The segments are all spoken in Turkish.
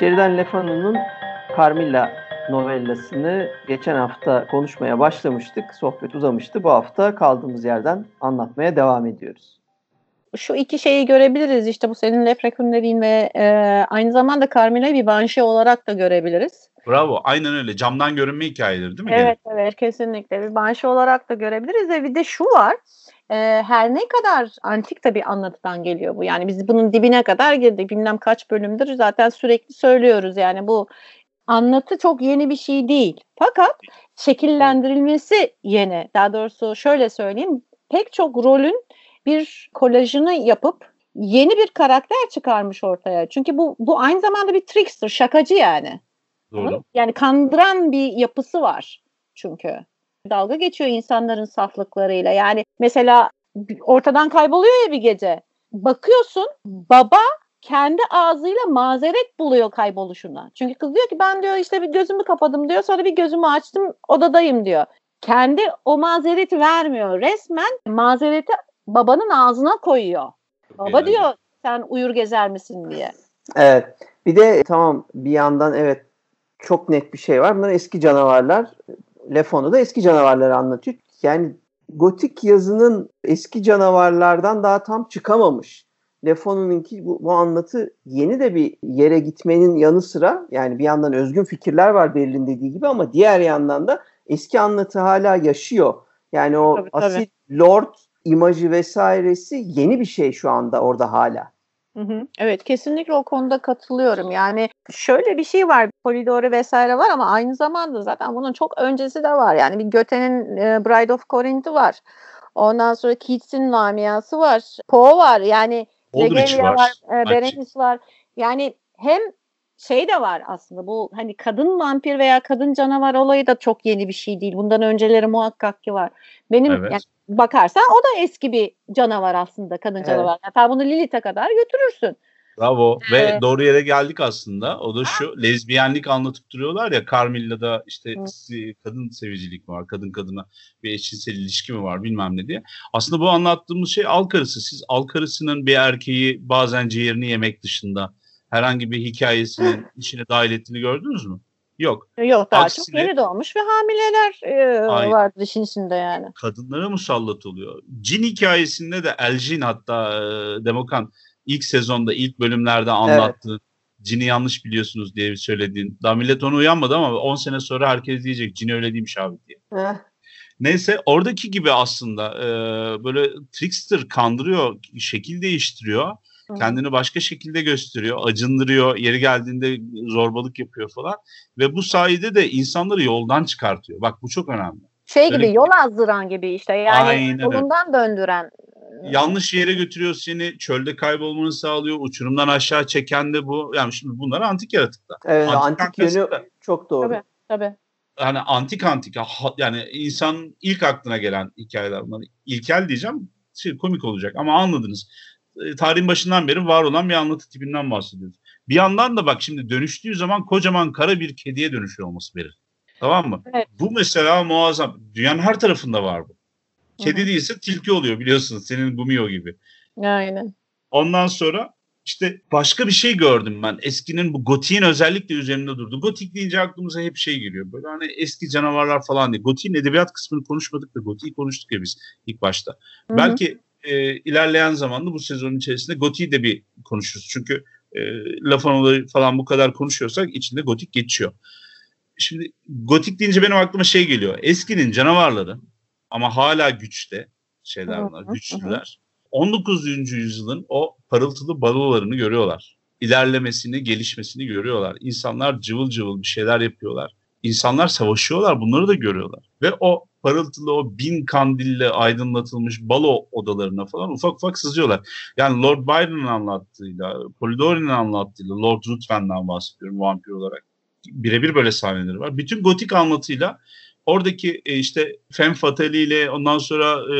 Şeridan Lefano'nun Carmilla novellasını geçen hafta konuşmaya başlamıştık. Sohbet uzamıştı. Bu hafta kaldığımız yerden anlatmaya devam ediyoruz. Şu iki şeyi görebiliriz. İşte bu senin Leprekun dediğin ve e, aynı zamanda Carmilla'yı bir banşe olarak da görebiliriz. Bravo. Aynen öyle. Camdan görünme hikayeleri değil mi? Evet, evet kesinlikle. Bir banşe olarak da görebiliriz ve bir de şu var. E, her ne kadar antik bir anlatıdan geliyor bu. Yani biz bunun dibine kadar girdik. Bilmem kaç bölümdür zaten sürekli söylüyoruz. Yani bu anlatı çok yeni bir şey değil. Fakat şekillendirilmesi yeni. Daha doğrusu şöyle söyleyeyim. Pek çok rolün bir kolajını yapıp yeni bir karakter çıkarmış ortaya. Çünkü bu bu aynı zamanda bir trickster, şakacı yani. Doğru. Yani kandıran bir yapısı var çünkü dalga geçiyor insanların saflıklarıyla. Yani mesela ortadan kayboluyor ya bir gece. Bakıyorsun baba kendi ağzıyla mazeret buluyor kayboluşuna. Çünkü kız diyor ki ben diyor işte bir gözümü kapadım diyor sonra bir gözümü açtım odadayım diyor. Kendi o mazereti vermiyor. Resmen mazereti babanın ağzına koyuyor. Baba yani. diyor sen uyur gezer misin diye. Evet. Bir de tamam bir yandan evet çok net bir şey var. Bunlar eski canavarlar. Lefon'u da eski canavarları anlatıyor. Yani gotik yazının eski canavarlardan daha tam çıkamamış. Lefon'unki bu, bu anlatı yeni de bir yere gitmenin yanı sıra yani bir yandan özgün fikirler var Berlin dediği gibi ama diğer yandan da eski anlatı hala yaşıyor. Yani o tabii, asil tabii. lord imajı vesairesi yeni bir şey şu anda orada hala. Hı hı. Evet kesinlikle o konuda katılıyorum. Yani şöyle bir şey var. Polidori vesaire var ama aynı zamanda zaten bunun çok öncesi de var. Yani bir Goethe'nin e, Bride of Corinth'i var. Ondan sonra Keats'in Lamia'sı var. Poe var. Yani Aldrich var. var e, Berenice var. Yani hem şey de var aslında bu hani kadın vampir veya kadın canavar olayı da çok yeni bir şey değil. Bundan önceleri muhakkak ki var. Benim evet. yani bakarsan o da eski bir canavar aslında kadın evet. canavar. Hatta bunu Lilith'e kadar götürürsün. Bravo ee, ve doğru yere geldik aslında. O da şu lezbiyenlik anlatıp duruyorlar ya Carmilla'da işte Hı. kadın sevicilik var, kadın kadına bir eşcinsel ilişki mi var bilmem ne diye. Aslında bu anlattığımız şey al karısı. Siz al karısının bir erkeği bazen ciğerini yemek dışında herhangi bir hikayesinin içine dahil ettiğini gördünüz mü? Yok. Yok daha Aksine, çok yeni doğmuş ve hamileler e, vardı işin içinde yani. Kadınlara musallat oluyor. Cin hikayesinde de Elcin hatta e, Demokan ilk sezonda ilk bölümlerde anlattı. Evet. Cini yanlış biliyorsunuz diye söylediğin. Daha millet onu uyanmadı ama 10 sene sonra herkes diyecek cini öyle değilmiş abi diye. Heh. Neyse oradaki gibi aslında e, böyle trickster kandırıyor, şekil değiştiriyor Kendini başka şekilde gösteriyor, acındırıyor, yeri geldiğinde zorbalık yapıyor falan. Ve bu sayede de insanları yoldan çıkartıyor. Bak bu çok önemli. Şey Öyle gibi yol azdıran gibi işte yani Aynen yolundan döndüren. Yanlış yere götürüyor seni, çölde kaybolmanı sağlıyor, uçurumdan aşağı çeken de bu. Yani şimdi bunlar antik yaratıklar. Evet, antik, antik yönü çok doğru. Tabii, tabii yani antik antik yani insan ilk aklına gelen hikayeler bunlar. İlkel diyeceğim şey, komik olacak ama anladınız. E, tarihin başından beri var olan bir anlatı tipinden bahsediyoruz. Bir yandan da bak şimdi dönüştüğü zaman kocaman kara bir kediye dönüşüyor olması verir. Tamam mı? Evet. Bu mesela muazzam. Dünyanın her tarafında var bu. Kedi Hı-hı. değilse tilki oluyor biliyorsunuz. Senin Gumio gibi. Aynen. Ondan sonra işte başka bir şey gördüm ben. Eskinin bu gotiğin özellikle üzerinde durdu. Gotik deyince aklımıza hep şey geliyor. Böyle hani eski canavarlar falan diye. Gotiğin edebiyat kısmını konuşmadık da gotiği konuştuk ya biz ilk başta. Hı-hı. Belki e, ilerleyen zamanda bu sezonun içerisinde Goti'yi de bir konuşuruz. Çünkü e, Lafanoğlu falan bu kadar konuşuyorsak içinde Gotik geçiyor. Şimdi Gotik deyince benim aklıma şey geliyor. Eskinin canavarları ama hala güçte şeyler bunlar, güçlüler. 19. yüzyılın o parıltılı balolarını görüyorlar. İlerlemesini, gelişmesini görüyorlar. İnsanlar cıvıl cıvıl bir şeyler yapıyorlar. İnsanlar savaşıyorlar, bunları da görüyorlar. Ve o parıltılı o bin kandille aydınlatılmış balo odalarına falan ufak ufak sızıyorlar. Yani Lord Byron'ın anlattığıyla, Polidori'nin anlattığıyla, Lord Ruthven'den bahsediyorum vampir olarak. birebir böyle sahneleri var. Bütün gotik anlatıyla oradaki e, işte Femme Fatale ile ondan sonra e,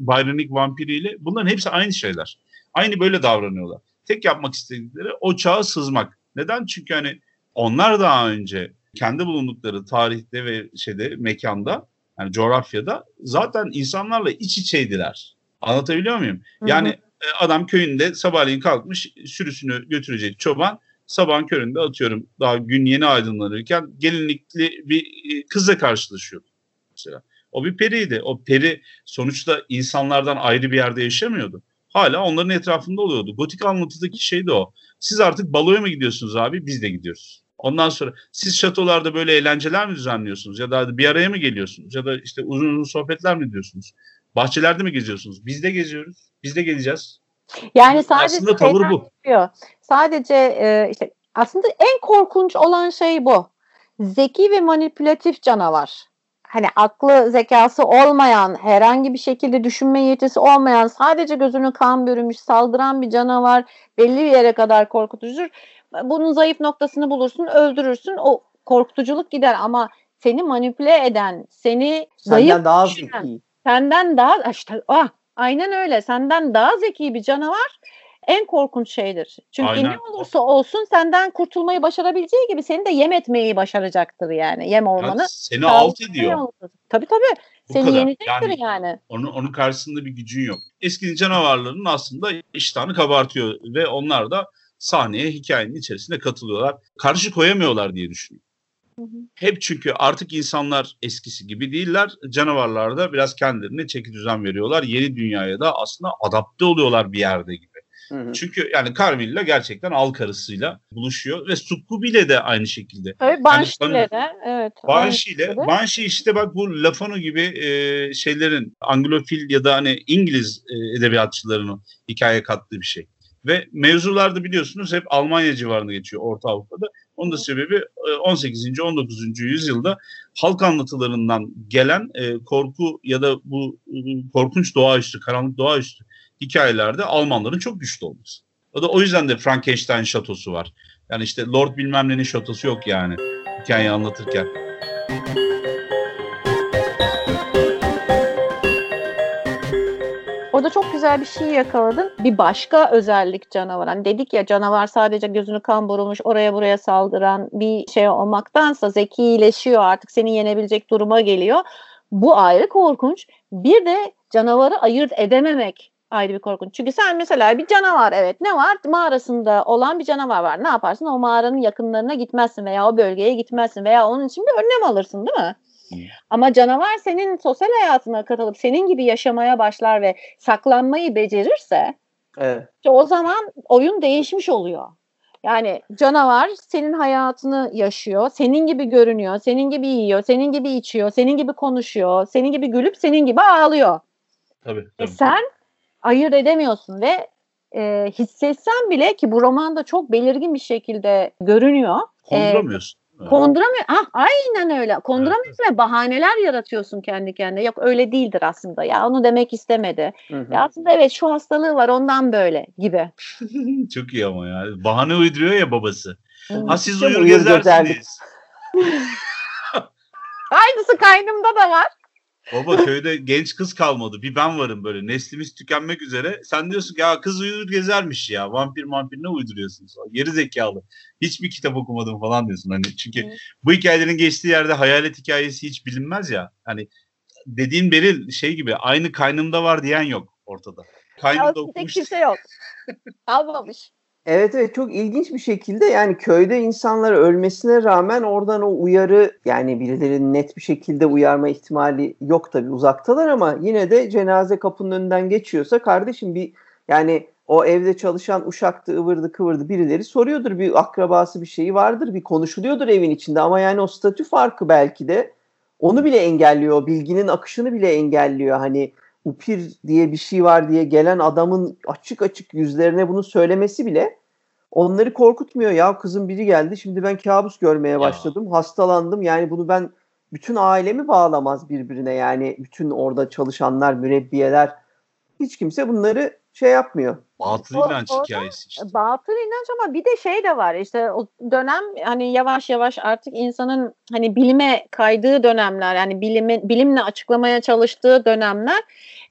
Byronic Vampiri ile bunların hepsi aynı şeyler. Aynı böyle davranıyorlar. Tek yapmak istedikleri o çağa sızmak. Neden? Çünkü hani onlar daha önce kendi bulundukları tarihte ve şeyde mekanda yani coğrafyada zaten insanlarla iç içeydiler. Anlatabiliyor muyum? Yani e, adam köyünde sabahleyin kalkmış sürüsünü götürecek çoban sabahın köründe atıyorum daha gün yeni aydınlanırken gelinlikli bir e, kızla karşılaşıyor mesela. O bir periydi. O peri sonuçta insanlardan ayrı bir yerde yaşamıyordu. Hala onların etrafında oluyordu. Gotik anlatıdaki şey de o. Siz artık baloya mı gidiyorsunuz abi? Biz de gidiyoruz. Ondan sonra siz şatolarda böyle eğlenceler mi düzenliyorsunuz? Ya da bir araya mı geliyorsunuz? Ya da işte uzun uzun sohbetler mi diyorsunuz? Bahçelerde mi geziyorsunuz? Biz de geziyoruz. Biz de geleceğiz. Yani sadece aslında tavır bu. Yapıyor. Sadece e, işte aslında en korkunç olan şey bu. Zeki ve manipülatif canavar. Hani aklı zekası olmayan, herhangi bir şekilde düşünme yetisi olmayan, sadece gözünü kan bürümüş, saldıran bir canavar belli bir yere kadar korkutucudur. Bunun zayıf noktasını bulursun, öldürürsün. O korkutuculuk gider ama seni manipüle eden, seni Senden zayıf daha düşünen, zeki. senden daha işte ah aynen öyle. Senden daha zeki bir canavar en korkunç şeydir. Çünkü Aynen. ne olursa olsun senden kurtulmayı başarabileceği gibi seni de yem etmeyi başaracaktır yani. Yem olmanı. Yani seni alt ediyor. sağlamayı- Tabii tabii. Bu Seni kadar. yenecektir Yani yani. Onun, onun karşısında bir gücün yok. Eski canavarların aslında iştahını kabartıyor ve onlar da sahneye hikayenin içerisinde katılıyorlar. Karşı koyamıyorlar diye düşünüyorum. Hı hı. Hep çünkü artık insanlar eskisi gibi değiller. Canavarlar da biraz kendilerine çeki düzen veriyorlar. Yeni dünyaya da aslında adapte oluyorlar bir yerde gibi. Hı hı. Çünkü yani Carmilla gerçekten al karısıyla buluşuyor ve Sukkubi de aynı şekilde. Tabii Banshee'le de evet. Banshee ile. Banshee işte bak bu Lafano gibi e, şeylerin Anglofil ya da hani İngiliz e, edebiyatçılarının hikaye kattığı bir şey. Ve mevzularda biliyorsunuz hep Almanya civarında geçiyor Orta Avrupa'da. Onun da sebebi e, 18. 19. yüzyılda halk anlatılarından gelen e, korku ya da bu e, korkunç doğaüstü, karanlık doğaüstü hikayelerde Almanların çok güçlü olması. O da o yüzden de Frankenstein şatosu var. Yani işte Lord bilmem nenin şatosu yok yani hikayeyi anlatırken. Orada çok güzel bir şey yakaladın. Bir başka özellik canavar. Hani dedik ya canavar sadece gözünü kan burulmuş oraya buraya saldıran bir şey olmaktansa zekileşiyor artık seni yenebilecek duruma geliyor. Bu ayrı korkunç. Bir de canavarı ayırt edememek ayrı bir korkunç. Çünkü sen mesela bir canavar evet ne var? Mağarasında olan bir canavar var. Ne yaparsın? O mağaranın yakınlarına gitmezsin veya o bölgeye gitmezsin veya onun için bir önlem alırsın değil mi? Ama canavar senin sosyal hayatına katılıp senin gibi yaşamaya başlar ve saklanmayı becerirse Evet. işte o zaman oyun değişmiş oluyor. Yani canavar senin hayatını yaşıyor, senin gibi görünüyor, senin gibi yiyor, senin gibi içiyor, senin gibi konuşuyor, senin gibi gülüp senin gibi ağlıyor. Tabii. E tabii. sen ayırt edemiyorsun ve e, hissetsen bile ki bu romanda çok belirgin bir şekilde görünüyor. E, Konduramıyorsun. Konduramıyor. Ah, aynen öyle. Konduramıyorsun ve bahaneler yaratıyorsun kendi kendine. Yok öyle değildir aslında. Ya onu demek istemedi. Hı hı. Ya aslında evet şu hastalığı var ondan böyle gibi. Çok iyi ama ya. Bahane uyduruyor ya babası. Ha siz uyur gezersiniz. Aynısı kaynımda da var. Baba köyde genç kız kalmadı. Bir ben varım böyle. Neslimiz tükenmek üzere. Sen diyorsun ki ya kız uyur gezermiş ya. Vampir vampir ne uyduruyorsunuz? Geri zekalı. Hiçbir kitap okumadım falan diyorsun. Hani çünkü Evet. bu hikayelerin geçtiği yerde hayalet hikayesi hiç bilinmez ya. Hani dediğin Beril şey gibi aynı kaynımda var diyen yok ortada. Kaynımda okumuş. kimse yok. Kalmamış. Evet evet çok ilginç bir şekilde yani köyde insanlar ölmesine rağmen oradan o uyarı yani birilerinin net bir şekilde uyarma ihtimali yok tabii uzaktalar ama yine de cenaze kapının önünden geçiyorsa kardeşim bir yani o evde çalışan uşaktı ıvırdı kıvırdı birileri soruyordur bir akrabası bir şeyi vardır bir konuşuluyordur evin içinde ama yani o statü farkı belki de onu bile engelliyor bilginin akışını bile engelliyor. Hani upir diye bir şey var diye gelen adamın açık açık yüzlerine bunu söylemesi bile onları korkutmuyor. Ya kızım biri geldi şimdi ben kabus görmeye başladım. Hastalandım. Yani bunu ben bütün ailemi bağlamaz birbirine. Yani bütün orada çalışanlar, mürebbiyeler hiç kimse bunları şey yapmıyor. Batıl O- inanç orada- hikayesi işte. Batıl inanç ama bir de şey de var işte o dönem hani yavaş yavaş artık insanın hani bilime kaydığı dönemler yani bilimi, bilimle açıklamaya çalıştığı dönemler.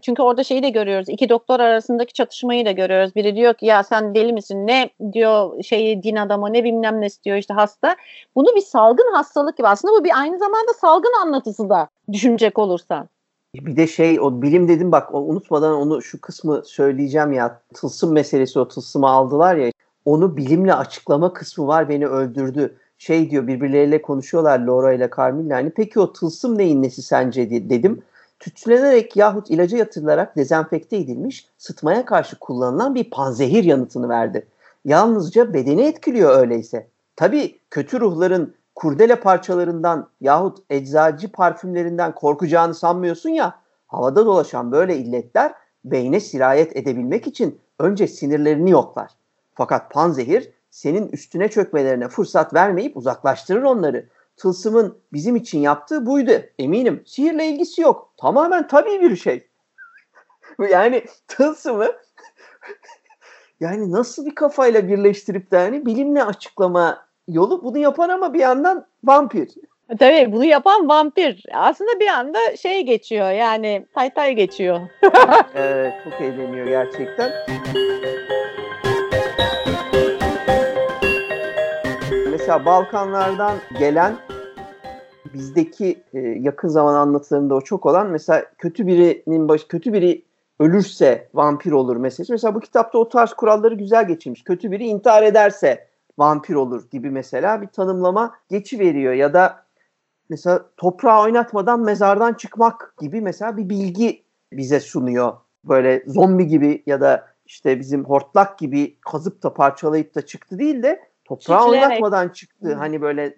Çünkü orada şeyi de görüyoruz iki doktor arasındaki çatışmayı da görüyoruz. Biri diyor ki ya sen deli misin ne diyor şeyi din adamı ne bilmem ne istiyor işte hasta. Bunu bir salgın hastalık gibi aslında bu bir aynı zamanda salgın anlatısı da düşünecek olursan. Bir de şey o bilim dedim bak o, unutmadan onu şu kısmı söyleyeceğim ya. Tılsım meselesi o tılsımı aldılar ya. Onu bilimle açıklama kısmı var beni öldürdü. Şey diyor birbirleriyle konuşuyorlar Laura ile Carmilla. Hani peki o tılsım neyin nesi sence di- dedim. Tütsülenerek yahut ilaca yatırılarak dezenfekte edilmiş sıtmaya karşı kullanılan bir panzehir yanıtını verdi. Yalnızca bedeni etkiliyor öyleyse. Tabii kötü ruhların kurdele parçalarından yahut eczacı parfümlerinden korkacağını sanmıyorsun ya havada dolaşan böyle illetler beyne sirayet edebilmek için önce sinirlerini yoklar. Fakat panzehir senin üstüne çökmelerine fırsat vermeyip uzaklaştırır onları. Tılsımın bizim için yaptığı buydu. Eminim sihirle ilgisi yok. Tamamen tabii bir şey. yani tılsımı yani nasıl bir kafayla birleştirip de hani bilimle açıklama yolu bunu yapan ama bir yandan vampir. Tabii bunu yapan vampir. Aslında bir anda şey geçiyor yani tay tay geçiyor. Evet çok eğleniyor gerçekten. Mesela Balkanlardan gelen bizdeki e, yakın zaman anlatılarında o çok olan mesela kötü birinin baş kötü biri ölürse vampir olur meselesi. Mesela bu kitapta o tarz kuralları güzel geçirmiş. Kötü biri intihar ederse vampir olur gibi mesela bir tanımlama geçi veriyor ya da mesela toprağı oynatmadan mezardan çıkmak gibi mesela bir bilgi bize sunuyor. Böyle zombi gibi ya da işte bizim hortlak gibi kazıp da parçalayıp da çıktı değil de toprağı Çitleyerek. oynatmadan çıktı. Hı. Hani böyle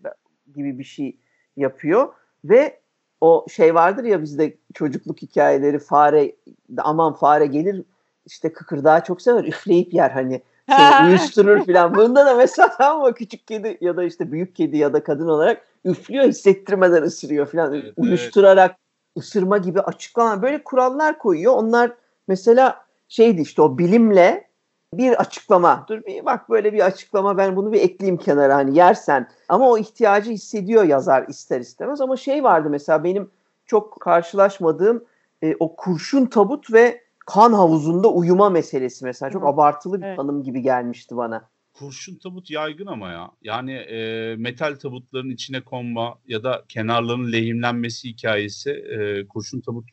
gibi bir şey yapıyor ve o şey vardır ya bizde çocukluk hikayeleri fare aman fare gelir işte kıkırdağı çok sever üfleyip yer hani seni uyuşturur filan. Bunda da mesela mı küçük kedi ya da işte büyük kedi ya da kadın olarak üflüyor hissettirmeden ısırıyor filan. Evet, Uyuşturarak ısırma gibi açıklama böyle kurallar koyuyor. Onlar mesela şeydi işte o bilimle bir açıklama. Dur bir bak böyle bir açıklama ben bunu bir ekleyeyim kenara hani yersen. Ama o ihtiyacı hissediyor yazar ister istemez. Ama şey vardı mesela benim çok karşılaşmadığım e, o kurşun tabut ve kan havuzunda uyuma meselesi mesela. Çok Hı. abartılı bir Evet. tanım gibi gelmişti bana. Kurşun tabut yaygın ama ya. Yani e, metal tabutların içine konma ya da kenarlarının lehimlenmesi hikayesi e, kurşun tabut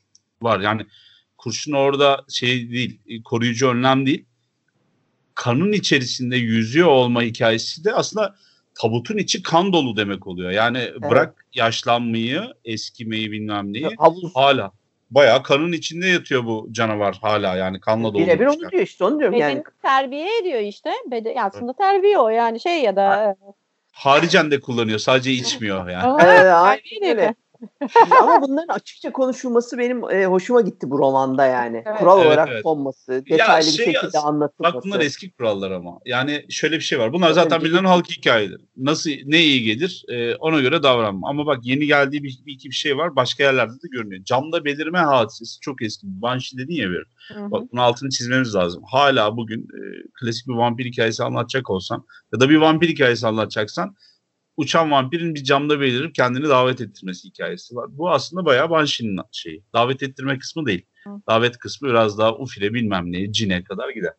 var. Yani kurşun orada şey değil, e, koruyucu önlem değil. Kanın içerisinde yüzüyor olma hikayesi de aslında tabutun içi kan dolu demek oluyor. Yani bırak yaşlanmayı, eskimeyi bilmem neyi Havuz hala. Bayağı kanın içinde yatıyor bu canavar hala yani kanla dolu. birebir onu diyor işte onu diyorum Bedeni yani. terbiye ediyor işte. Beden, aslında terbiye o yani şey ya da Haricen de kullanıyor sadece içmiyor yani. Evet, aynen öyle. Ama bunların açıkça konuşulması benim e, hoşuma gitti bu romanda yani. Evet. Kural Evet, olarak evet. konması, detaylı şey bir şekilde yaz- anlatılması. Bak bunlar eski kurallar ama. Yani şöyle bir şey var. Bunlar zaten bilinen halk hikayeleri. Nasıl ne iyi gelir e, ona göre davranma. Ama bak yeni geldiği bir, bir iki bir şey var. Başka yerlerde de görünüyor. Camda belirme hadisesi çok eski. Banshee dedin ya bir. Hı hı. Bak bunun altını çizmemiz lazım. Hala bugün e, klasik bir vampir hikayesi anlatacak olsan ya da bir vampir hikayesi anlatacaksan uçan vampirin bir camda belirip kendini davet ettirmesi hikayesi var. Bu aslında bayağı Banshee'nin şeyi. Davet ettirme kısmı değil. Davet kısmı biraz daha ufile bilmem neye, cine kadar gider.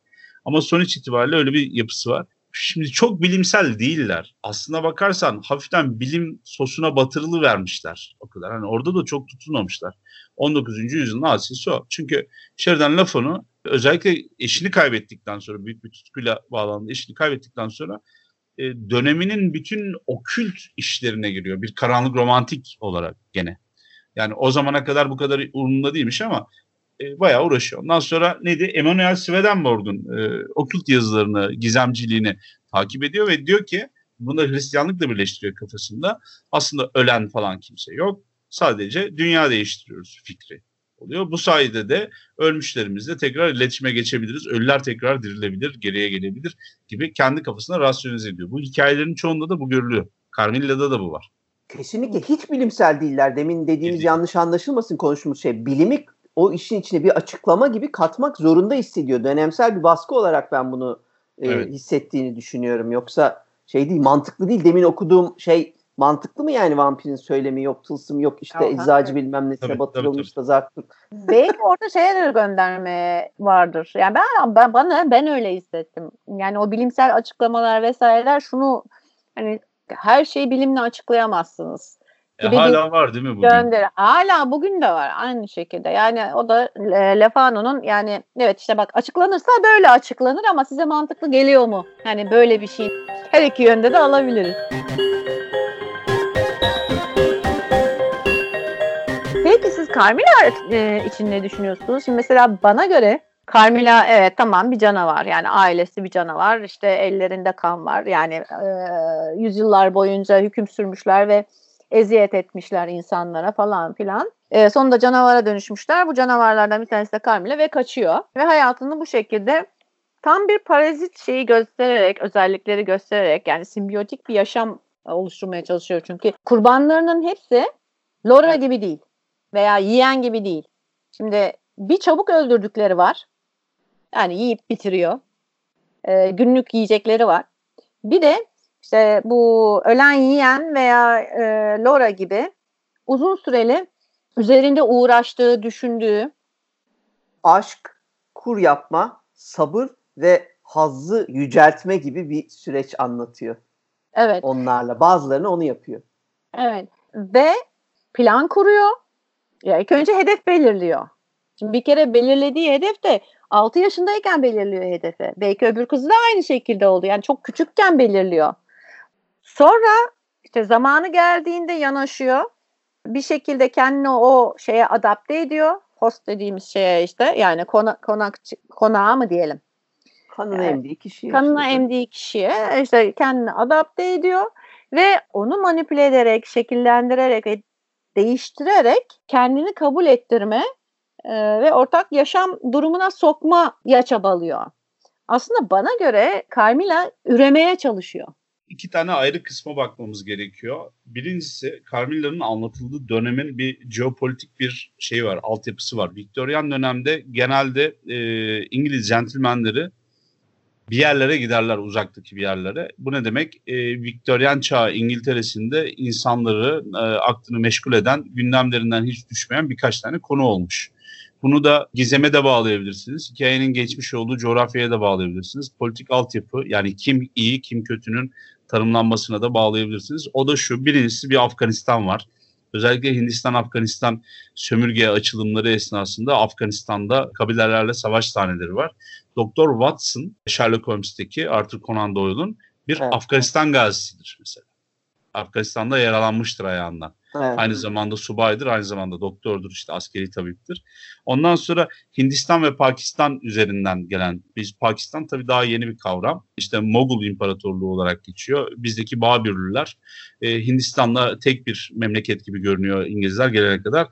Ama sonuç itibariyle öyle bir yapısı var. Şimdi çok bilimsel değiller. Aslına bakarsan hafiften bilim sosuna batırılı vermişler. O kadar. Hani orada da çok tutunmamışlar. 19. yüzyılın hadisesi o. Çünkü Sheridan Lafon'u özellikle eşini kaybettikten sonra büyük bir tutkuyla bağlandı. Eşini kaybettikten sonra e, döneminin bütün okült işlerine giriyor. Bir karanlık romantik olarak gene. Yani o zamana kadar bu kadar umurunda değilmiş ama e, bayağı uğraşıyor. Ondan sonra neydi? Emanuel Swedenborg'un e, okült yazılarını, gizemciliğini takip ediyor ve diyor ki bunu da Hristiyanlıkla birleştiriyor kafasında. Aslında ölen falan kimse yok. Sadece dünya değiştiriyoruz fikri oluyor. Bu sayede de ölmüşlerimizle tekrar iletişime geçebiliriz. Ölüler tekrar dirilebilir, geriye gelebilir gibi kendi kafasına rasyonize ediyor. Bu hikayelerin çoğunda da bu görülüyor. Carmilla'da da bu var. Kesinlikle hiç bilimsel değiller. Demin dediğimiz Değil. yanlış anlaşılmasın konuştuğumuz şey. Bilimi o işin içine bir açıklama gibi katmak zorunda hissediyor. Dönemsel bir baskı olarak ben bunu e, evet. hissettiğini düşünüyorum. Yoksa şey değil mantıklı değil. Demin okuduğum şey mantıklı mı yani vampirin söylemi yok tılsım yok işte ya, eczacı tabii. bilmem nesine tabii, batırılmış tabii, da zartlık. Belki orada şeye de gönderme vardır. Yani ben, ben bana ben öyle hissettim. Yani o bilimsel açıklamalar vesaireler şunu hani her şeyi bilimle açıklayamazsınız. E, hala var değil mi bugün? Gönder. Hala bugün de var aynı şekilde. Yani o da e, Lefano'nun yani evet işte bak açıklanırsa böyle açıklanır ama size mantıklı geliyor mu? Yani böyle bir şey her iki yönde de alabiliriz. Carmilla e, için ne düşünüyorsunuz? Şimdi mesela bana göre Carmilla evet tamam bir canavar yani ailesi bir canavar işte ellerinde kan var yani e, yüzyıllar boyunca hüküm sürmüşler ve eziyet etmişler insanlara falan filan. E, sonunda canavara dönüşmüşler. Bu canavarlardan bir tanesi de Carmilla ve kaçıyor. Ve hayatını bu şekilde tam bir parazit şeyi göstererek, özellikleri göstererek yani simbiyotik bir yaşam oluşturmaya çalışıyor. Çünkü kurbanlarının hepsi Laura gibi değil veya yiyen gibi değil. Şimdi bir çabuk öldürdükleri var. Yani yiyip bitiriyor. Ee, günlük yiyecekleri var. Bir de işte bu ölen yiyen veya e, Laura gibi uzun süreli üzerinde uğraştığı, düşündüğü aşk, kur yapma, sabır ve hazzı yüceltme gibi bir süreç anlatıyor. Evet. Onlarla. Bazılarını onu yapıyor. Evet. Ve plan kuruyor. Ya ilk önce hedef belirliyor. Şimdi bir kere belirlediği hedef de 6 yaşındayken belirliyor hedefi. Belki öbür kızı da aynı şekilde oldu. Yani çok küçükken belirliyor. Sonra işte zamanı geldiğinde yanaşıyor. Bir şekilde kendini o şeye adapte ediyor. Host dediğimiz şeye işte yani konak, konak konağa mı diyelim. Kanını yani, emdiği kişiye. Kanını işte. emdiği kişiye işte kendini adapte ediyor ve onu manipüle ederek, şekillendirerek ve değiştirerek kendini kabul ettirme e, ve ortak yaşam durumuna sokma ya çabalıyor. Aslında bana göre Carmilla üremeye çalışıyor iki tane ayrı kısma bakmamız gerekiyor. Birincisi Carmilla'nın anlatıldığı dönemin bir jeopolitik bir şey var, altyapısı var. Viktoryan dönemde genelde e, İngiliz centilmenleri bir yerlere giderler uzaktaki bir yerlere. Bu ne demek? E, Viktoryan çağı İngiltere'sinde insanları e, aklını meşgul eden, gündemlerinden hiç düşmeyen birkaç tane konu olmuş. Bunu da gizeme de bağlayabilirsiniz. Hikayenin geçmiş olduğu coğrafyaya da bağlayabilirsiniz. Politik altyapı yani kim iyi kim kötünün tanımlanmasına da bağlayabilirsiniz. O da şu birincisi bir Afganistan var. Özellikle Hindistan-Afganistan sömürge açılımları esnasında Afganistan'da kabilelerle savaş sahneleri var. Doktor Watson, Sherlock Holmes'teki Arthur Conan Doyle'un bir evet. Afganistan gazisidir mesela. Afganistan'da yaralanmıştır ayağından. Evet. Aynı zamanda subaydır, aynı zamanda doktordur, işte askeri tabiptir. Ondan sonra Hindistan ve Pakistan üzerinden gelen, biz Pakistan tabii daha yeni bir kavram. İşte Mogul İmparatorluğu olarak geçiyor. Bizdeki Babürlüler e, Hindistan'la tek bir memleket gibi görünüyor İngilizler gelene kadar.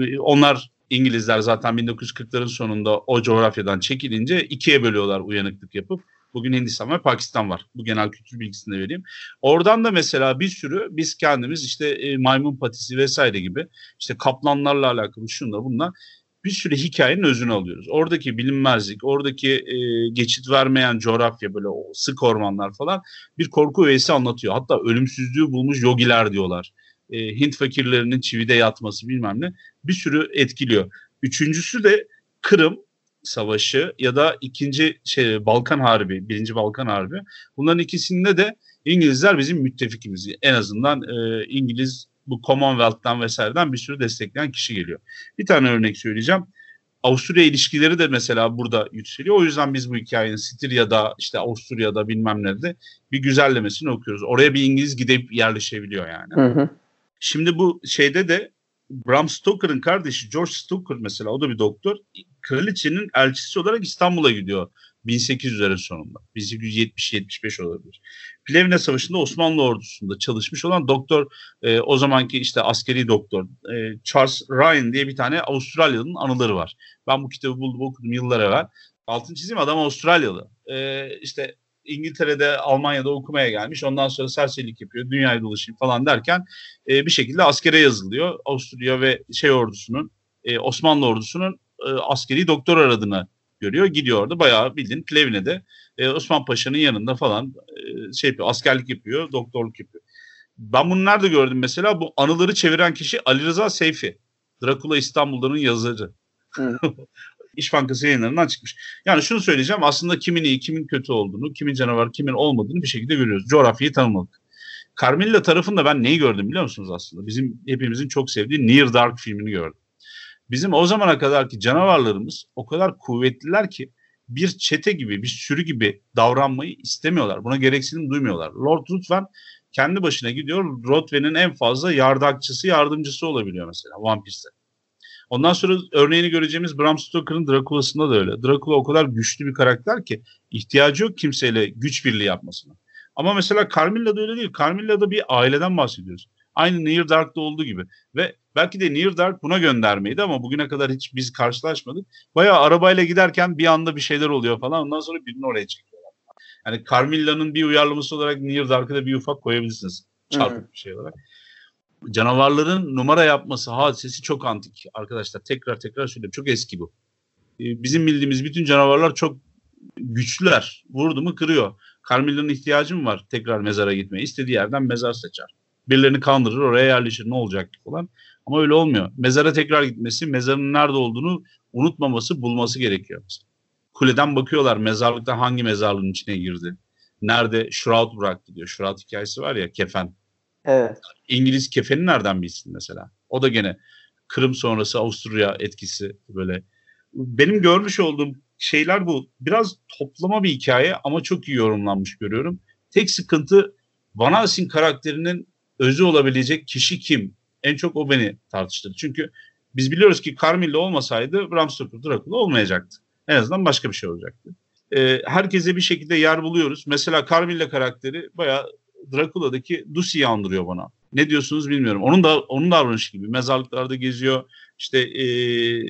E, onlar İngilizler zaten 1940'ların sonunda o coğrafyadan çekilince ikiye bölüyorlar uyanıklık yapıp. Bugün Hindistan ve Pakistan var. Bu genel kültür bilgisini de vereyim. Oradan da mesela bir sürü biz kendimiz işte e, maymun patisi vesaire gibi işte kaplanlarla alakalı şunla bunlar bir sürü hikayenin özünü alıyoruz. Oradaki bilinmezlik, oradaki e, geçit vermeyen coğrafya böyle o sık ormanlar falan bir korku öğesi anlatıyor. Hatta ölümsüzlüğü bulmuş yogiler diyorlar. E, Hint fakirlerinin çivide yatması bilmem ne bir sürü etkiliyor. Üçüncüsü de Kırım Savaşı ya da ikinci şey Balkan Harbi, birinci Balkan Harbi. Bunların ikisinde de İngilizler bizim müttefikimiz. En azından e, İngiliz bu Commonwealth'tan vesaireden bir sürü destekleyen kişi geliyor. Bir tane örnek söyleyeceğim. Avusturya ilişkileri de mesela burada yükseliyor. O yüzden biz bu hikayenin Stirya'da işte Avusturya'da bilmem nerede bir güzellemesini okuyoruz. Oraya bir İngiliz gidip yerleşebiliyor yani. Hı hı. Şimdi bu şeyde de Bram Stoker'ın kardeşi George Stoker mesela o da bir doktor. Kraliçenin elçisi olarak İstanbul'a gidiyor 1800'lerin sonunda. 1870-75 olabilir. Plevne Savaşı'nda Osmanlı ordusunda çalışmış olan doktor e, o zamanki işte askeri doktor e, Charles Ryan diye bir tane Avustralyalı'nın anıları var. Ben bu kitabı buldum okudum yıllar evvel. Altın çizeyim adam Avustralyalı. E, işte İngiltere'de, Almanya'da okumaya gelmiş. Ondan sonra serserilik yapıyor. Dünyayı dolaşayım falan derken e, bir şekilde askere yazılıyor. Avusturya ve şey ordusunun, e, Osmanlı ordusunun e, askeri doktor aradığını görüyor. Gidiyor orada bayağı bildiğin Plevne'de e, Osman Paşa'nın yanında falan e, şey yapıyor, askerlik yapıyor, doktorluk yapıyor. Ben bunu nerede gördüm mesela? Bu anıları çeviren kişi Ali Rıza Seyfi. Drakula İstanbul'ların yazarı. İş Bankası yayınlarından çıkmış. Yani şunu söyleyeceğim. Aslında kimin iyi, kimin kötü olduğunu, kimin canavar, kimin olmadığını bir şekilde görüyoruz. Coğrafyayı tanımadık. Carmilla tarafında ben neyi gördüm biliyor musunuz aslında? Bizim hepimizin çok sevdiği Near Dark filmini gördüm. Bizim o zamana kadarki canavarlarımız o kadar kuvvetliler ki bir çete gibi, bir sürü gibi davranmayı istemiyorlar. Buna gereksinim duymuyorlar. Lord Ruthven kendi başına gidiyor. Rothven'in en fazla yardakçısı, yardımcısı olabiliyor mesela Vampir'se. Ondan sonra örneğini göreceğimiz Bram Stoker'ın Dracula'sında da öyle. Dracula o kadar güçlü bir karakter ki ihtiyacı yok kimseyle güç birliği yapmasına. Ama mesela Carmilla'da öyle değil. Carmilla'da bir aileden bahsediyoruz. Aynı Near Dark'ta olduğu gibi. Ve belki de Near Dark buna göndermeydi ama bugüne kadar hiç biz karşılaşmadık. Bayağı arabayla giderken bir anda bir şeyler oluyor falan. Ondan sonra birini oraya çekiyorlar. Yani Carmilla'nın bir uyarlaması olarak Near Dark'ı da bir ufak koyabilirsiniz. Çarpık bir şey olarak. Canavarların numara yapması hadisesi çok antik arkadaşlar. Tekrar tekrar söylüyorum. Çok eski bu. Ee, bizim bildiğimiz bütün canavarlar çok güçlüler. Vurdu mu kırıyor. Carmilla'nın ihtiyacı mı var tekrar mezara gitmeye? İstediği yerden mezar seçer. Birilerini kandırır oraya yerleşir ne olacak falan. Ama öyle olmuyor. Mezara tekrar gitmesi, mezarın nerede olduğunu unutmaması, bulması gerekiyor. Kuleden bakıyorlar mezarlıkta hangi mezarlığın içine girdi. Nerede shroud bıraktı diyor. Shroud hikayesi var ya kefen. Evet. İngiliz kefeni nereden bilsin mesela? O da gene Kırım sonrası Avusturya etkisi böyle. Benim görmüş olduğum şeyler bu. Biraz toplama bir hikaye ama çok iyi yorumlanmış görüyorum. Tek sıkıntı Van Helsing karakterinin özü olabilecek kişi kim? En çok o beni tartıştırdı. Çünkü biz biliyoruz ki Carmilla olmasaydı Bram Stoker Dracula olmayacaktı. En azından başka bir şey olacaktı. Ee, herkese bir şekilde yer buluyoruz. Mesela Carmilla karakteri bayağı Dracula'daki Lucy'yi andırıyor bana. Ne diyorsunuz bilmiyorum. Onun da onun davranışı gibi. Mezarlıklarda geziyor. İşte e,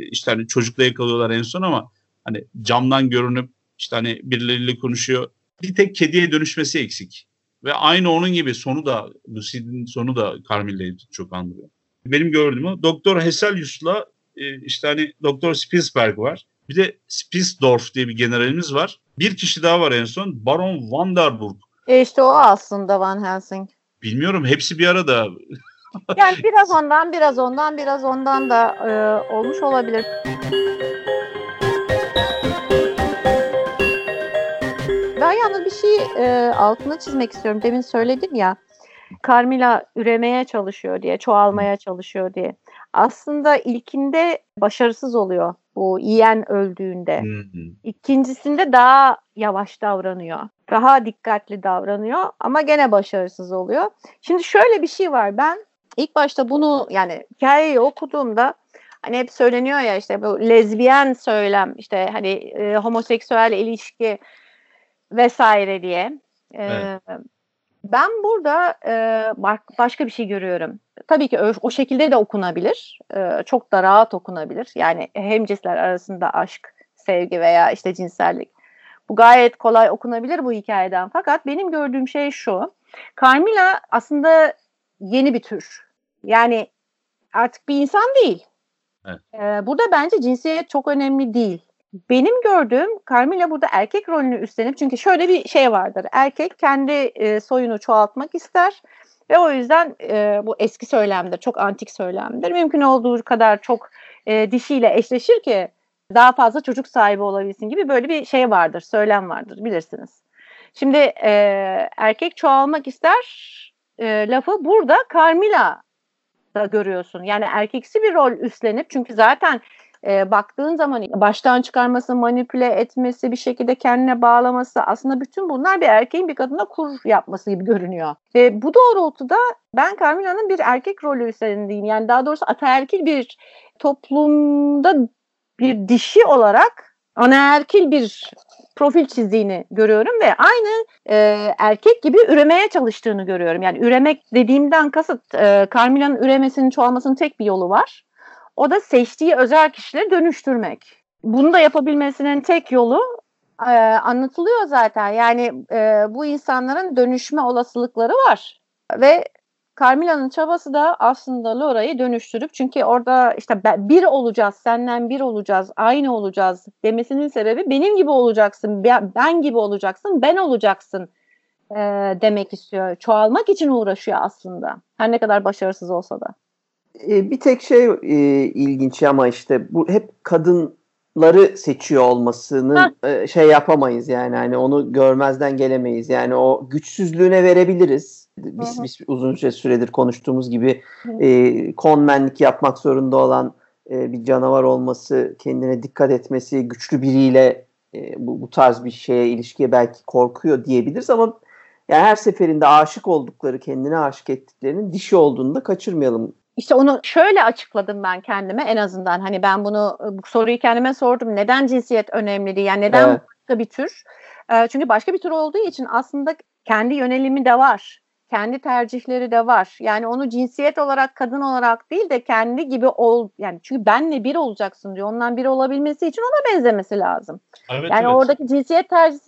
işte hani çocukla yakalıyorlar en son ama hani camdan görünüp işte hani birileriyle konuşuyor. Bir tek kediye dönüşmesi eksik. Ve aynı onun gibi sonu da Lucy'nin sonu da Carmilla'yı çok andırıyor. Benim gördüğüm Doktor Hesselius'la e, işte hani Doktor Spielberg var. Bir de Spilsdorf diye bir generalimiz var. Bir kişi daha var en son. Baron Vanderburg. E işte o aslında Van Helsing. Bilmiyorum hepsi bir arada. yani biraz ondan biraz ondan biraz ondan da e, olmuş olabilir. Ben yalnız bir şey e, altına çizmek istiyorum. Demin söyledim ya. Carmilla üremeye çalışıyor diye, çoğalmaya çalışıyor diye. Aslında ilkinde başarısız oluyor bu yiyen öldüğünde. İkincisinde daha yavaş davranıyor. Daha dikkatli davranıyor ama gene başarısız oluyor. Şimdi şöyle bir şey var. Ben ilk başta bunu yani hikayeyi okuduğumda hani hep söyleniyor ya işte bu lezbiyen söylem işte hani e, homoseksüel ilişki vesaire diye. E, evet. Ben burada e, başka bir şey görüyorum. Tabii ki o, şekilde de okunabilir. E, çok da rahat okunabilir. Yani hem cinsler arasında aşk, sevgi veya işte cinsellik. Bu gayet kolay okunabilir bu hikayeden. Fakat benim gördüğüm şey şu. Carmilla aslında yeni bir tür. Yani artık bir insan değil. Evet. Ee, burada bence cinsiyet çok önemli değil. Benim gördüğüm Carmilla burada erkek rolünü üstlenip çünkü şöyle bir şey vardır. Erkek kendi e, soyunu çoğaltmak ister ve o yüzden e, bu eski söylemdir, çok antik söylemdir. Mümkün olduğu kadar çok e, dişiyle eşleşir ki daha fazla çocuk sahibi olabilsin gibi böyle bir şey vardır, söylem vardır bilirsiniz. Şimdi e, erkek çoğalmak ister e, lafı burada Carmilla da görüyorsun. Yani erkeksi bir rol üstlenip çünkü zaten e, baktığın zaman baştan çıkarması, manipüle etmesi, bir şekilde kendine bağlaması aslında bütün bunlar bir erkeğin bir kadına kur yapması gibi görünüyor. Ve bu doğrultuda ben Carmilla'nın bir erkek rolü üstlendiğini yani daha doğrusu ataerkil bir toplumda bir dişi olarak anaerkil bir profil çizdiğini görüyorum ve aynı e, erkek gibi üremeye çalıştığını görüyorum. Yani üremek dediğimden kasıt e, Carmilla'nın üremesinin çoğalmasının tek bir yolu var. O da seçtiği özel kişileri dönüştürmek. Bunu da yapabilmesinin tek yolu e, anlatılıyor zaten. Yani e, bu insanların dönüşme olasılıkları var. Ve Carmilla'nın çabası da aslında Laura'yı dönüştürüp çünkü orada işte bir olacağız, senden bir olacağız, aynı olacağız demesinin sebebi benim gibi olacaksın, ben gibi olacaksın, ben olacaksın e, demek istiyor. Çoğalmak için uğraşıyor aslında. Her ne kadar başarısız olsa da. E, bir tek şey e, ilginç ama işte bu hep kadınları seçiyor olmasını e, şey yapamayız yani hani onu görmezden gelemeyiz. Yani o güçsüzlüğüne verebiliriz. Biz, biz uzun süredir konuştuğumuz gibi e, konmenlik yapmak zorunda olan e, bir canavar olması, kendine dikkat etmesi, güçlü biriyle e, bu, bu tarz bir şeye ilişkiye belki korkuyor diyebiliriz ama yani her seferinde aşık oldukları, kendine aşık ettiklerinin dişi olduğunu da kaçırmayalım. İşte onu şöyle açıkladım ben kendime en azından. Hani ben bunu bu soruyu kendime sordum. Neden cinsiyet önemli değil? Yani neden evet. başka bir tür? Çünkü başka bir tür olduğu için aslında kendi yönelimi de var kendi tercihleri de var. Yani onu cinsiyet olarak kadın olarak değil de kendi gibi ol yani çünkü benle bir olacaksın diyor. Ondan bir olabilmesi için ona benzemesi lazım. Evet, yani evet. oradaki cinsiyet tercih,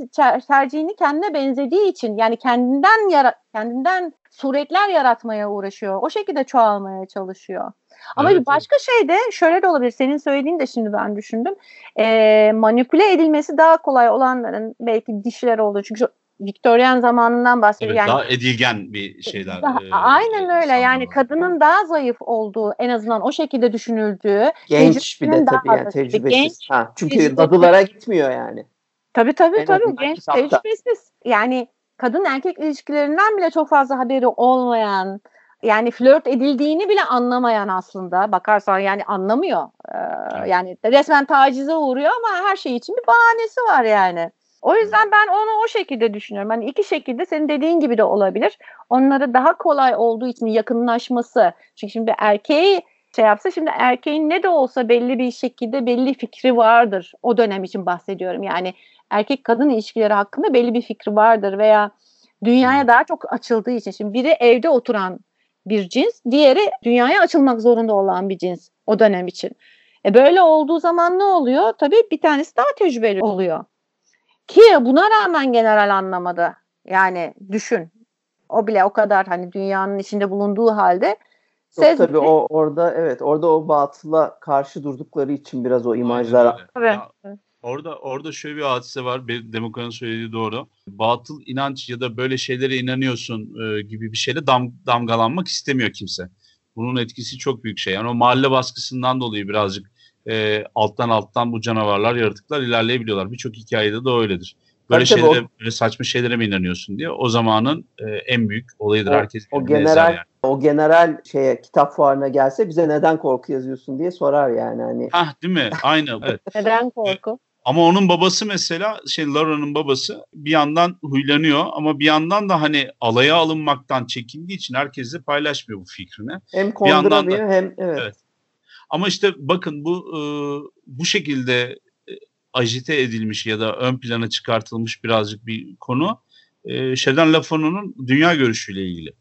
tercihini kendine benzediği için yani kendinden yara, kendinden suretler yaratmaya uğraşıyor. O şekilde çoğalmaya çalışıyor. Ama evet, bir başka evet. şey de şöyle de olabilir. Senin söylediğin de şimdi ben düşündüm. E, manipüle edilmesi daha kolay olanların belki dişiler olduğu. Çünkü Viktoryen zamanından bahsediyor. Evet, yani, daha edilgen bir şeyler. Daha, e, aynen öyle. Yani kadının daha zayıf olduğu, en azından o şekilde düşünüldüğü. Genç bir de tabii yani tecrübesiz. Genç, ha, çünkü tecrübesiz. dadılara gitmiyor yani. Tabii tabii en tabii. Genç, kitapta. tecrübesiz. Yani kadın erkek ilişkilerinden bile çok fazla haberi olmayan, yani flört edildiğini bile anlamayan aslında bakarsan yani anlamıyor. Ee, yani resmen tacize uğruyor ama her şey için bir bahanesi var yani. O yüzden ben onu o şekilde düşünüyorum. Hani iki şekilde senin dediğin gibi de olabilir. Onları daha kolay olduğu için yakınlaşması. Çünkü şimdi erkeği şey yapsa şimdi erkeğin ne de olsa belli bir şekilde belli fikri vardır. O dönem için bahsediyorum. Yani erkek kadın ilişkileri hakkında belli bir fikri vardır veya dünyaya daha çok açıldığı için. Şimdi biri evde oturan bir cins, diğeri dünyaya açılmak zorunda olan bir cins o dönem için. E böyle olduğu zaman ne oluyor? Tabii bir tanesi daha tecrübeli oluyor. Ki buna rağmen general anlamadı. Yani düşün. O bile o kadar hani dünyanın içinde bulunduğu halde Yok, tabii o orada evet orada o batıla karşı durdukları için biraz o imajlar. Tabii. orada orada şöyle bir hadise var. Demokrat'ın söylediği doğru. Batıl inanç ya da böyle şeylere inanıyorsun e, gibi bir şeyle dam, damgalanmak istemiyor kimse. Bunun etkisi çok büyük şey. Yani o mahalle baskısından dolayı birazcık e, alttan alttan bu canavarlar, yaratıklar ilerleyebiliyorlar. Birçok hikayede de öyledir. Böyle Tabii şeylere, o, böyle saçma şeylere mi inanıyorsun diye. O zamanın e, en büyük olayıdır. O, Herkes o general yani. o general şeye kitap fuarına gelse bize neden korku yazıyorsun diye sorar yani hani. Hah değil mi? Aynı. Evet. neden korku? Ama onun babası mesela şey Laura'nın babası bir yandan huylanıyor ama bir yandan da hani alaya alınmaktan çekindiği için herkesle paylaşmıyor bu fikrini. Hem konduramıyor da, hem evet. evet. Ama işte bakın bu e, bu şekilde e, ajite edilmiş ya da ön plana çıkartılmış birazcık bir konu e, Şedan Lafonu'nun dünya görüşüyle ilgili.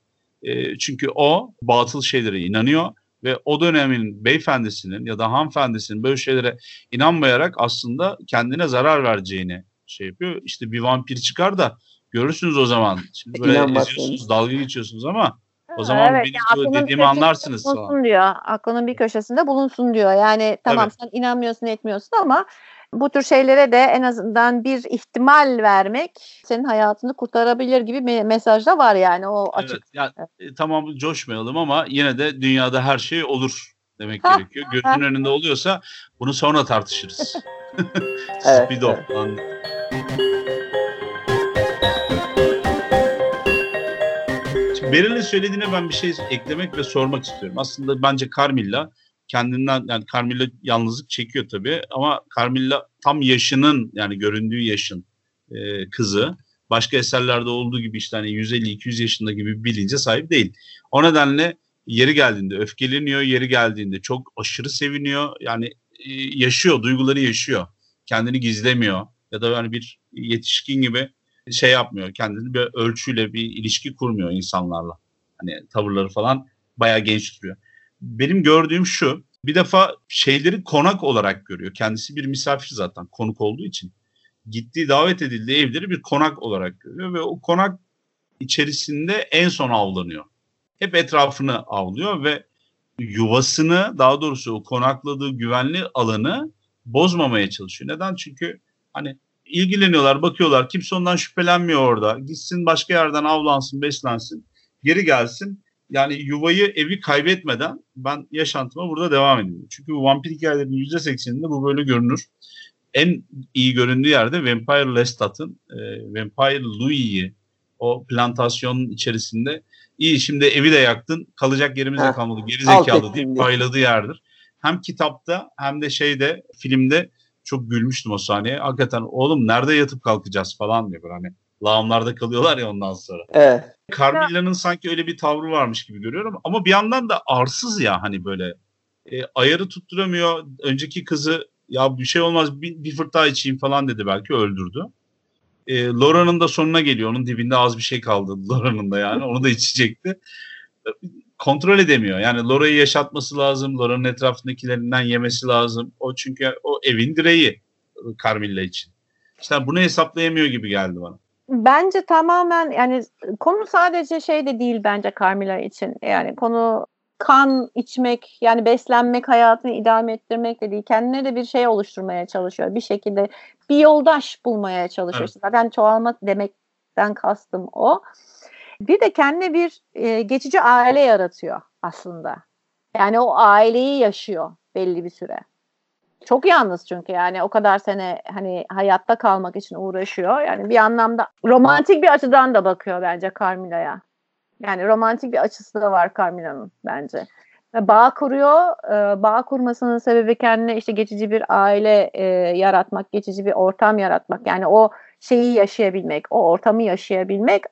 E, çünkü o batıl şeylere inanıyor ve o dönemin beyefendisinin ya da hanımefendisinin böyle şeylere inanmayarak aslında kendine zarar vereceğini şey yapıyor. İşte bir vampir çıkar da görürsünüz o zaman. Şimdi böyle eziyorsunuz, dalga geçiyorsunuz ama o zaman evet, benim yani dediğimi anlarsınız. Bulunsun diyor. Aklının bir köşesinde bulunsun diyor. Yani tamam evet. sen inanmıyorsun etmiyorsun ama bu tür şeylere de en azından bir ihtimal vermek senin hayatını kurtarabilir gibi bir mesaj da var yani o açık. Evet, yani, evet. tamam coşmayalım ama yine de dünyada her şey olur demek gerekiyor. Gözünün önünde oluyorsa bunu sonra tartışırız. evet, Speed evet. Beril'in söylediğine ben bir şey eklemek ve sormak istiyorum. Aslında bence Carmilla kendinden yani Carmilla yalnızlık çekiyor tabii ama Carmilla tam yaşının yani göründüğü yaşın e, kızı. Başka eserlerde olduğu gibi işte hani 150-200 yaşında gibi bir bilince sahip değil. O nedenle yeri geldiğinde öfkeleniyor, yeri geldiğinde çok aşırı seviniyor. Yani e, yaşıyor, duyguları yaşıyor. Kendini gizlemiyor ya da yani bir yetişkin gibi şey yapmıyor. Kendini bir ölçüyle bir ilişki kurmuyor insanlarla. Hani tavırları falan bayağı genç duruyor. Benim gördüğüm şu. Bir defa şeyleri konak olarak görüyor. Kendisi bir misafir zaten konuk olduğu için. Gittiği davet edildiği evleri bir konak olarak görüyor ve o konak içerisinde en son avlanıyor. hep etrafını avlıyor ve yuvasını daha doğrusu o konakladığı güvenli alanı bozmamaya çalışıyor. Neden? Çünkü hani ilgileniyorlar, bakıyorlar. Kimse ondan şüphelenmiyor orada. Gitsin başka yerden avlansın, beslensin. Geri gelsin. Yani yuvayı, evi kaybetmeden ben yaşantıma burada devam ediyorum. Çünkü bu vampir hikayelerinin %80'inde bu böyle görünür. En iyi göründüğü yerde Vampire Lestat'ın e, Vampire Louis'i o plantasyonun içerisinde iyi şimdi evi de yaktın kalacak yerimiz de kalmadı geri zekalı diye payladığı yerdir. Hem kitapta hem de şeyde filmde çok gülmüştüm o sahneye. Hakikaten oğlum nerede yatıp kalkacağız falan diyor hani lağımlarda kalıyorlar ya ondan sonra. Evet. Carmilla'nın sanki öyle bir tavrı varmış gibi görüyorum ama bir yandan da arsız ya hani böyle e, ayarı tutturamıyor. Önceki kızı ya bir şey olmaz bir, bir fırt daha içeyim falan dedi belki öldürdü. E, Laura'nın da sonuna geliyor. Onun dibinde az bir şey kaldı Laura'nın da yani. Onu da içecekti. Kontrol edemiyor. Yani Laura'yı yaşatması lazım. Laura'nın etrafındakilerinden yemesi lazım. O çünkü o evin direği Carmilla için. İşte bunu hesaplayamıyor gibi geldi bana. Bence tamamen yani konu sadece şey de değil bence Carmilla için. Yani konu kan içmek yani beslenmek hayatını idame ettirmek de değil kendine de bir şey oluşturmaya çalışıyor bir şekilde bir yoldaş bulmaya çalışıyor evet. zaten çoğalma demekten kastım o bir de kendine bir e, geçici aile yaratıyor aslında yani o aileyi yaşıyor belli bir süre çok yalnız çünkü yani o kadar sene hani hayatta kalmak için uğraşıyor yani bir anlamda romantik bir açıdan da bakıyor bence Carmila'ya yani romantik bir açısı da var Carmina'nın bence. Bağ kuruyor. E, bağ kurmasının sebebi kendine işte geçici bir aile e, yaratmak, geçici bir ortam yaratmak. Yani o şeyi yaşayabilmek, o ortamı yaşayabilmek,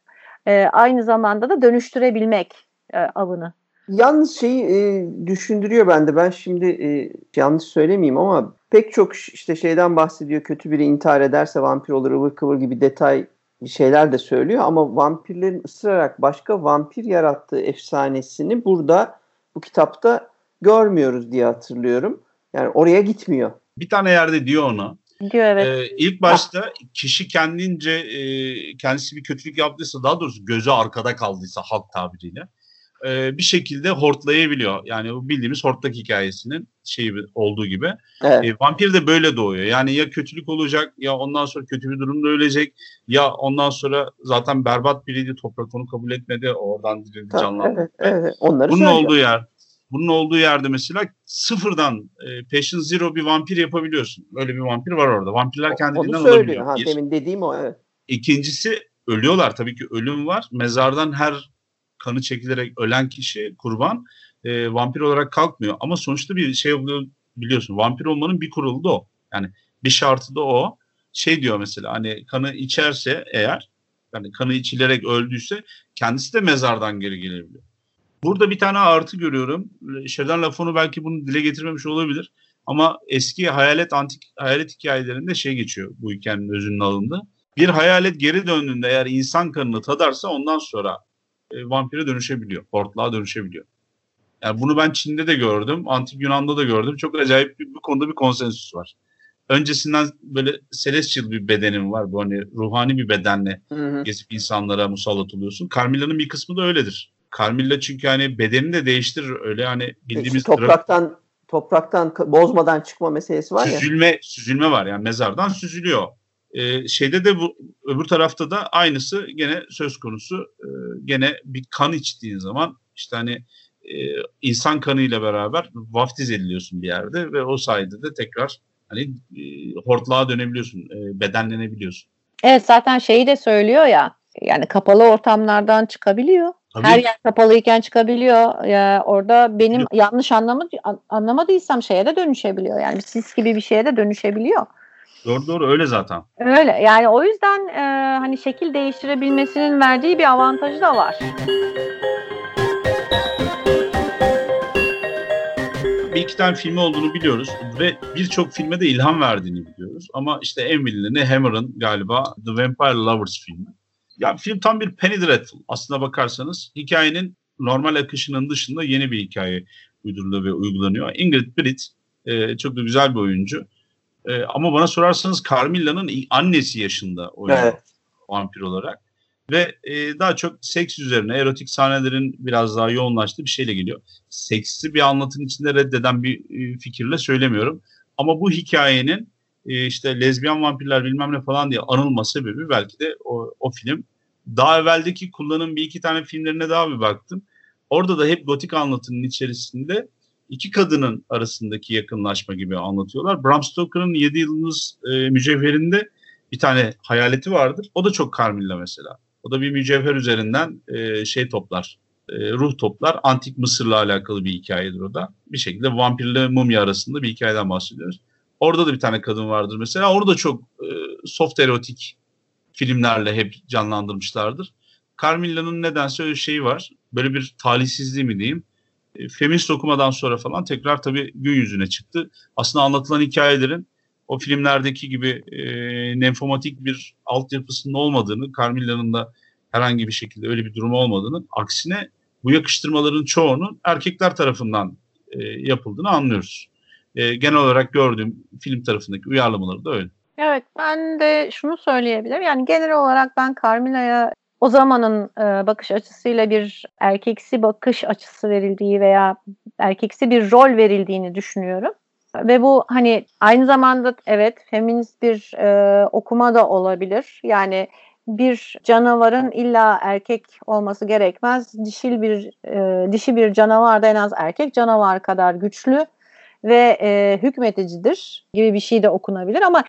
e, aynı zamanda da dönüştürebilmek e, avını. Yalnız şeyi e, düşündürüyor bende. Ben şimdi e, yanlış söylemeyeyim ama pek çok işte şeyden bahsediyor. Kötü biri intihar ederse vampir olur, ıvır kıvır gibi detay bir şeyler de söylüyor ama vampirlerin ısırarak başka vampir yarattığı efsanesini burada bu kitapta görmüyoruz diye hatırlıyorum. Yani oraya gitmiyor. Bir tane yerde diyor onu. Diyor evet. Ee, ilk başta kişi kendince e, kendisi bir kötülük yaptıysa daha doğrusu gözü arkada kaldıysa halk tabiriyle e, bir şekilde hortlayabiliyor. Yani bildiğimiz hortlak hikayesinin şeyi olduğu gibi. Evet. E, vampir de böyle doğuyor. Yani ya kötülük olacak ya ondan sonra kötü bir durumda ölecek ya ondan sonra zaten berbat biriydi toprak onu kabul etmedi oradan dirildi canlandı. Evet, evet. Onları Bunun söylüyor. olduğu yer bunun olduğu yerde mesela sıfırdan e, Patient Zero bir vampir yapabiliyorsun. Öyle bir vampir var orada. Vampirler kendiliğinden Onu söylüyor. Ha, demin dediğim o evet. İkincisi ölüyorlar. Tabii ki ölüm var. Mezardan her kanı çekilerek ölen kişi kurban e, vampir olarak kalkmıyor. Ama sonuçta bir şey oluyor biliyorsun. Vampir olmanın bir kuralı da o. Yani bir şartı da o. Şey diyor mesela hani kanı içerse eğer yani kanı içilerek öldüyse kendisi de mezardan geri gelebiliyor. Burada bir tane artı görüyorum. Şerdan Lafonu belki bunu dile getirmemiş olabilir. Ama eski hayalet antik hayalet hikayelerinde şey geçiyor bu hikayenin özünün alındı. Bir hayalet geri döndüğünde eğer insan kanını tadarsa ondan sonra e, vampire dönüşebiliyor. Hortlağa dönüşebiliyor. Yani bunu ben Çin'de de gördüm. Antik Yunan'da da gördüm. Çok acayip bir, bir konuda bir konsensüs var. Öncesinden böyle celestial bir bedenim var. Bu hani ruhani bir bedenle hı hı. gezip insanlara musallat oluyorsun. Carmilla'nın bir kısmı da öyledir. Carmilla çünkü hani bedenini de değiştirir. Öyle hani bildiğimiz... Peki, topraktan topraktan bozmadan çıkma meselesi var süzülme, ya. Süzülme, süzülme var yani mezardan süzülüyor. E, şeyde de bu öbür tarafta da aynısı gene söz konusu. E, gene bir kan içtiğin zaman işte hani e, insan kanıyla beraber vaftiz ediliyorsun bir yerde ve o sayede de tekrar hani e, hortlağa dönebiliyorsun, e, bedenlenebiliyorsun. Evet zaten şeyi de söylüyor ya yani kapalı ortamlardan çıkabiliyor. Tabii. Her yer kapalıyken çıkabiliyor. Ya orada benim Yok. yanlış anlamadı, anlamadıysam şeye de dönüşebiliyor. Yani sis gibi bir şeye de dönüşebiliyor. Doğru doğru öyle zaten. Öyle yani o yüzden e, hani şekil değiştirebilmesinin verdiği bir avantajı da var. Bir iki tane filmi olduğunu biliyoruz ve birçok filme de ilham verdiğini biliyoruz. Ama işte en bilineni Hammer'ın galiba The Vampire Lovers filmi. Ya film tam bir Penny Dreadful. Aslına bakarsanız hikayenin normal akışının dışında yeni bir hikaye uyduruluyor ve uygulanıyor. Ingrid Britt e, çok da güzel bir oyuncu. E, ama bana sorarsanız Carmilla'nın annesi yaşında oynuyor evet. vampir olarak. ve e, daha çok seks üzerine erotik sahnelerin biraz daha yoğunlaştığı bir şeyle geliyor. Seksi bir anlatının içinde reddeden bir e, fikirle söylemiyorum. Ama bu hikayenin e, işte lezbiyen vampirler bilmem ne falan diye anılma sebebi belki de o, o film. Daha evveldeki kullanım bir iki tane filmlerine daha bir baktım. Orada da hep gotik anlatının içerisinde iki kadının arasındaki yakınlaşma gibi anlatıyorlar. Bram Stoker'ın Yedi Yıldız e, Mücevherinde bir tane hayaleti vardır. O da çok Carmilla mesela. O da bir mücevher üzerinden e, şey toplar, e, ruh toplar. Antik Mısır'la alakalı bir hikayedir o da. Bir şekilde vampirle mumya arasında bir hikayeden bahsediyoruz. Orada da bir tane kadın vardır mesela. Orada çok e, soft erotik filmlerle hep canlandırmışlardır. Carmilla'nın nedense öyle şeyi var. Böyle bir talihsizliği mi diyeyim. E, feminist okumadan sonra falan tekrar tabii gün yüzüne çıktı. Aslında anlatılan hikayelerin o filmlerdeki gibi e, nenfomatik bir altyapısının olmadığını, Carmilla'nın da herhangi bir şekilde öyle bir durum olmadığını, aksine bu yakıştırmaların çoğunun erkekler tarafından e, yapıldığını anlıyoruz. E, genel olarak gördüğüm film tarafındaki uyarlamaları da öyle. Evet ben de şunu söyleyebilirim. Yani genel olarak ben Carmilla'ya o zamanın e, bakış açısıyla bir erkeksi bakış açısı verildiği veya erkeksi bir rol verildiğini düşünüyorum. Ve bu hani aynı zamanda evet feminist bir e, okuma da olabilir. Yani bir canavarın illa erkek olması gerekmez. Dişil bir e, dişi bir canavar da en az erkek canavar kadar güçlü ve e, hükmeticidir gibi bir şey de okunabilir ama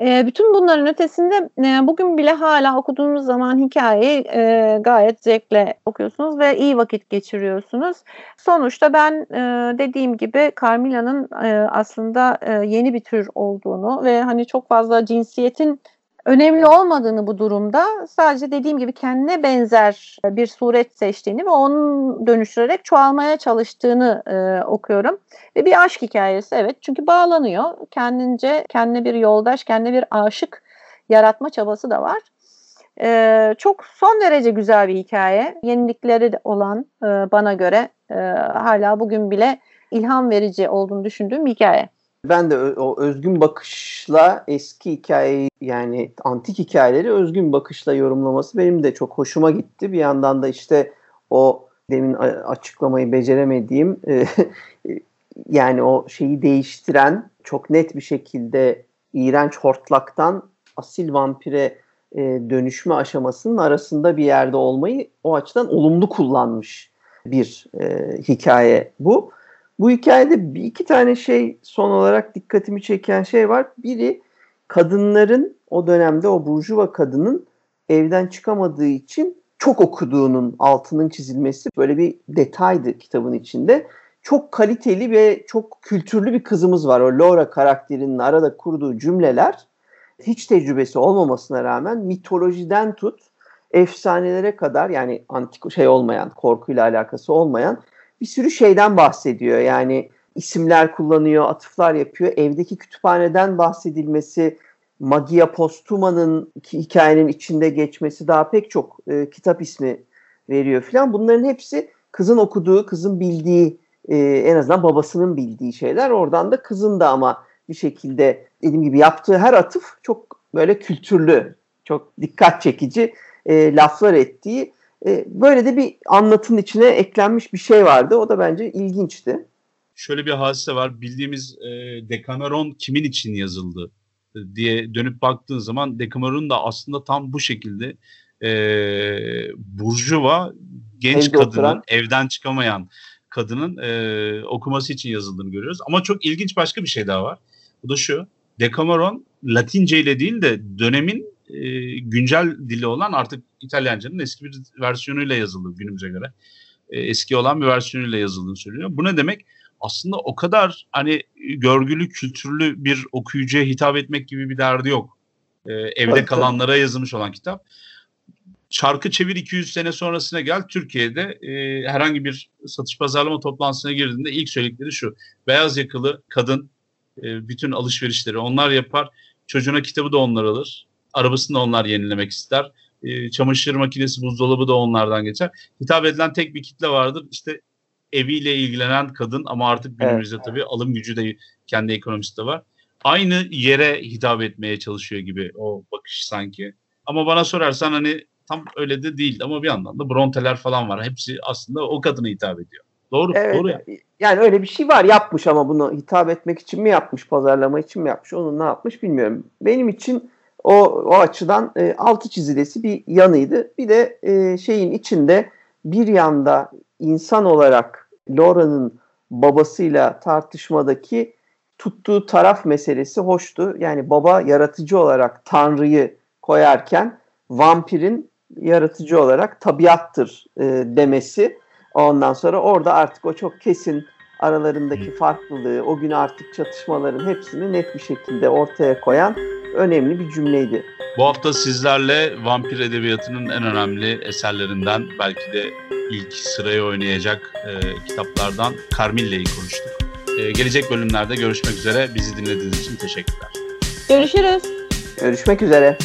e, bütün bunların ötesinde e, bugün bile hala okuduğunuz zaman hikayeyi e, gayet zevkle okuyorsunuz ve iyi vakit geçiriyorsunuz. Sonuçta ben e, dediğim gibi Carmilla'nın e, aslında e, yeni bir tür olduğunu ve hani çok fazla cinsiyetin önemli olmadığını bu durumda sadece dediğim gibi kendine benzer bir suret seçtiğini ve onu dönüştürerek çoğalmaya çalıştığını e, okuyorum. Ve bir aşk hikayesi evet çünkü bağlanıyor. Kendince kendine bir yoldaş, kendine bir aşık yaratma çabası da var. E, çok son derece güzel bir hikaye. Yenilikleri olan e, bana göre e, hala bugün bile ilham verici olduğunu düşündüğüm hikaye. Ben de o özgün bakışla eski hikayeyi yani antik hikayeleri özgün bakışla yorumlaması benim de çok hoşuma gitti. Bir yandan da işte o demin açıklamayı beceremediğim e, yani o şeyi değiştiren çok net bir şekilde iğrenç hortlaktan asil vampire e, dönüşme aşamasının arasında bir yerde olmayı o açıdan olumlu kullanmış bir e, hikaye bu. Bu hikayede bir iki tane şey son olarak dikkatimi çeken şey var. Biri kadınların o dönemde o burjuva kadının evden çıkamadığı için çok okuduğunun altının çizilmesi böyle bir detaydı kitabın içinde. Çok kaliteli ve çok kültürlü bir kızımız var. O Laura karakterinin arada kurduğu cümleler hiç tecrübesi olmamasına rağmen mitolojiden tut efsanelere kadar yani antik şey olmayan, korkuyla alakası olmayan bir sürü şeyden bahsediyor. Yani isimler kullanıyor, atıflar yapıyor. Evdeki kütüphaneden bahsedilmesi, Magia Postuma'nın hikayenin içinde geçmesi daha pek çok e, kitap ismi veriyor filan. Bunların hepsi kızın okuduğu, kızın bildiği, e, en azından babasının bildiği şeyler. Oradan da kızın da ama bir şekilde dediğim gibi yaptığı her atıf çok böyle kültürlü, çok dikkat çekici e, laflar ettiği e, böyle de bir anlatının içine eklenmiş bir şey vardı. O da bence ilginçti. Şöyle bir hadise var. Bildiğimiz e, Decameron kimin için yazıldı e, diye dönüp baktığın zaman Decameron da aslında tam bu şekilde e, burjuva genç Evde kadının oturan. evden çıkamayan kadının e, okuması için yazıldığını görüyoruz. Ama çok ilginç başka bir şey daha var. Bu da şu. Decameron Latince ile değil de dönemin e, güncel dili olan artık İtalyancanın eski bir versiyonuyla yazıldı günümüze göre. E, eski olan bir versiyonuyla yazıldığını söylüyor. Bu ne demek? Aslında o kadar hani görgülü, kültürlü bir okuyucuya hitap etmek gibi bir derdi yok. E, evde kalanlara tabii. yazılmış olan kitap. Çarkı çevir 200 sene sonrasına gel Türkiye'de e, herhangi bir satış pazarlama toplantısına girdiğinde ilk söyledikleri şu. Beyaz yakalı kadın e, bütün alışverişleri onlar yapar. Çocuğuna kitabı da onlar alır. Arabasını da onlar yenilemek ister. E, çamaşır makinesi, buzdolabı da onlardan geçer. Hitap edilen tek bir kitle vardır. İşte eviyle ilgilenen kadın ama artık günümüzde evet. tabii alım gücü de kendi ekonomisi de var. Aynı yere hitap etmeye çalışıyor gibi o bakış sanki. Ama bana sorarsan hani tam öyle de değil ama bir yandan da Bronte'ler falan var. Hepsi aslında o kadına hitap ediyor. Doğru, evet, doğru ya. Yani öyle bir şey var yapmış ama bunu hitap etmek için mi yapmış, pazarlama için mi yapmış, onu ne yapmış bilmiyorum. Benim için o, o açıdan e, altı çizilesi bir yanıydı. Bir de e, şeyin içinde bir yanda insan olarak Laura'nın babasıyla tartışmadaki tuttuğu taraf meselesi hoştu. Yani baba yaratıcı olarak Tanrı'yı koyarken vampirin yaratıcı olarak tabiattır e, demesi. Ondan sonra orada artık o çok kesin aralarındaki farklılığı, o gün artık çatışmaların hepsini net bir şekilde ortaya koyan önemli bir cümleydi. Bu hafta sizlerle vampir edebiyatının en önemli eserlerinden belki de ilk sırayı oynayacak e, kitaplardan Carmilla'yı konuştuk. E, gelecek bölümlerde görüşmek üzere. Bizi dinlediğiniz için teşekkürler. Görüşürüz. Görüşmek üzere.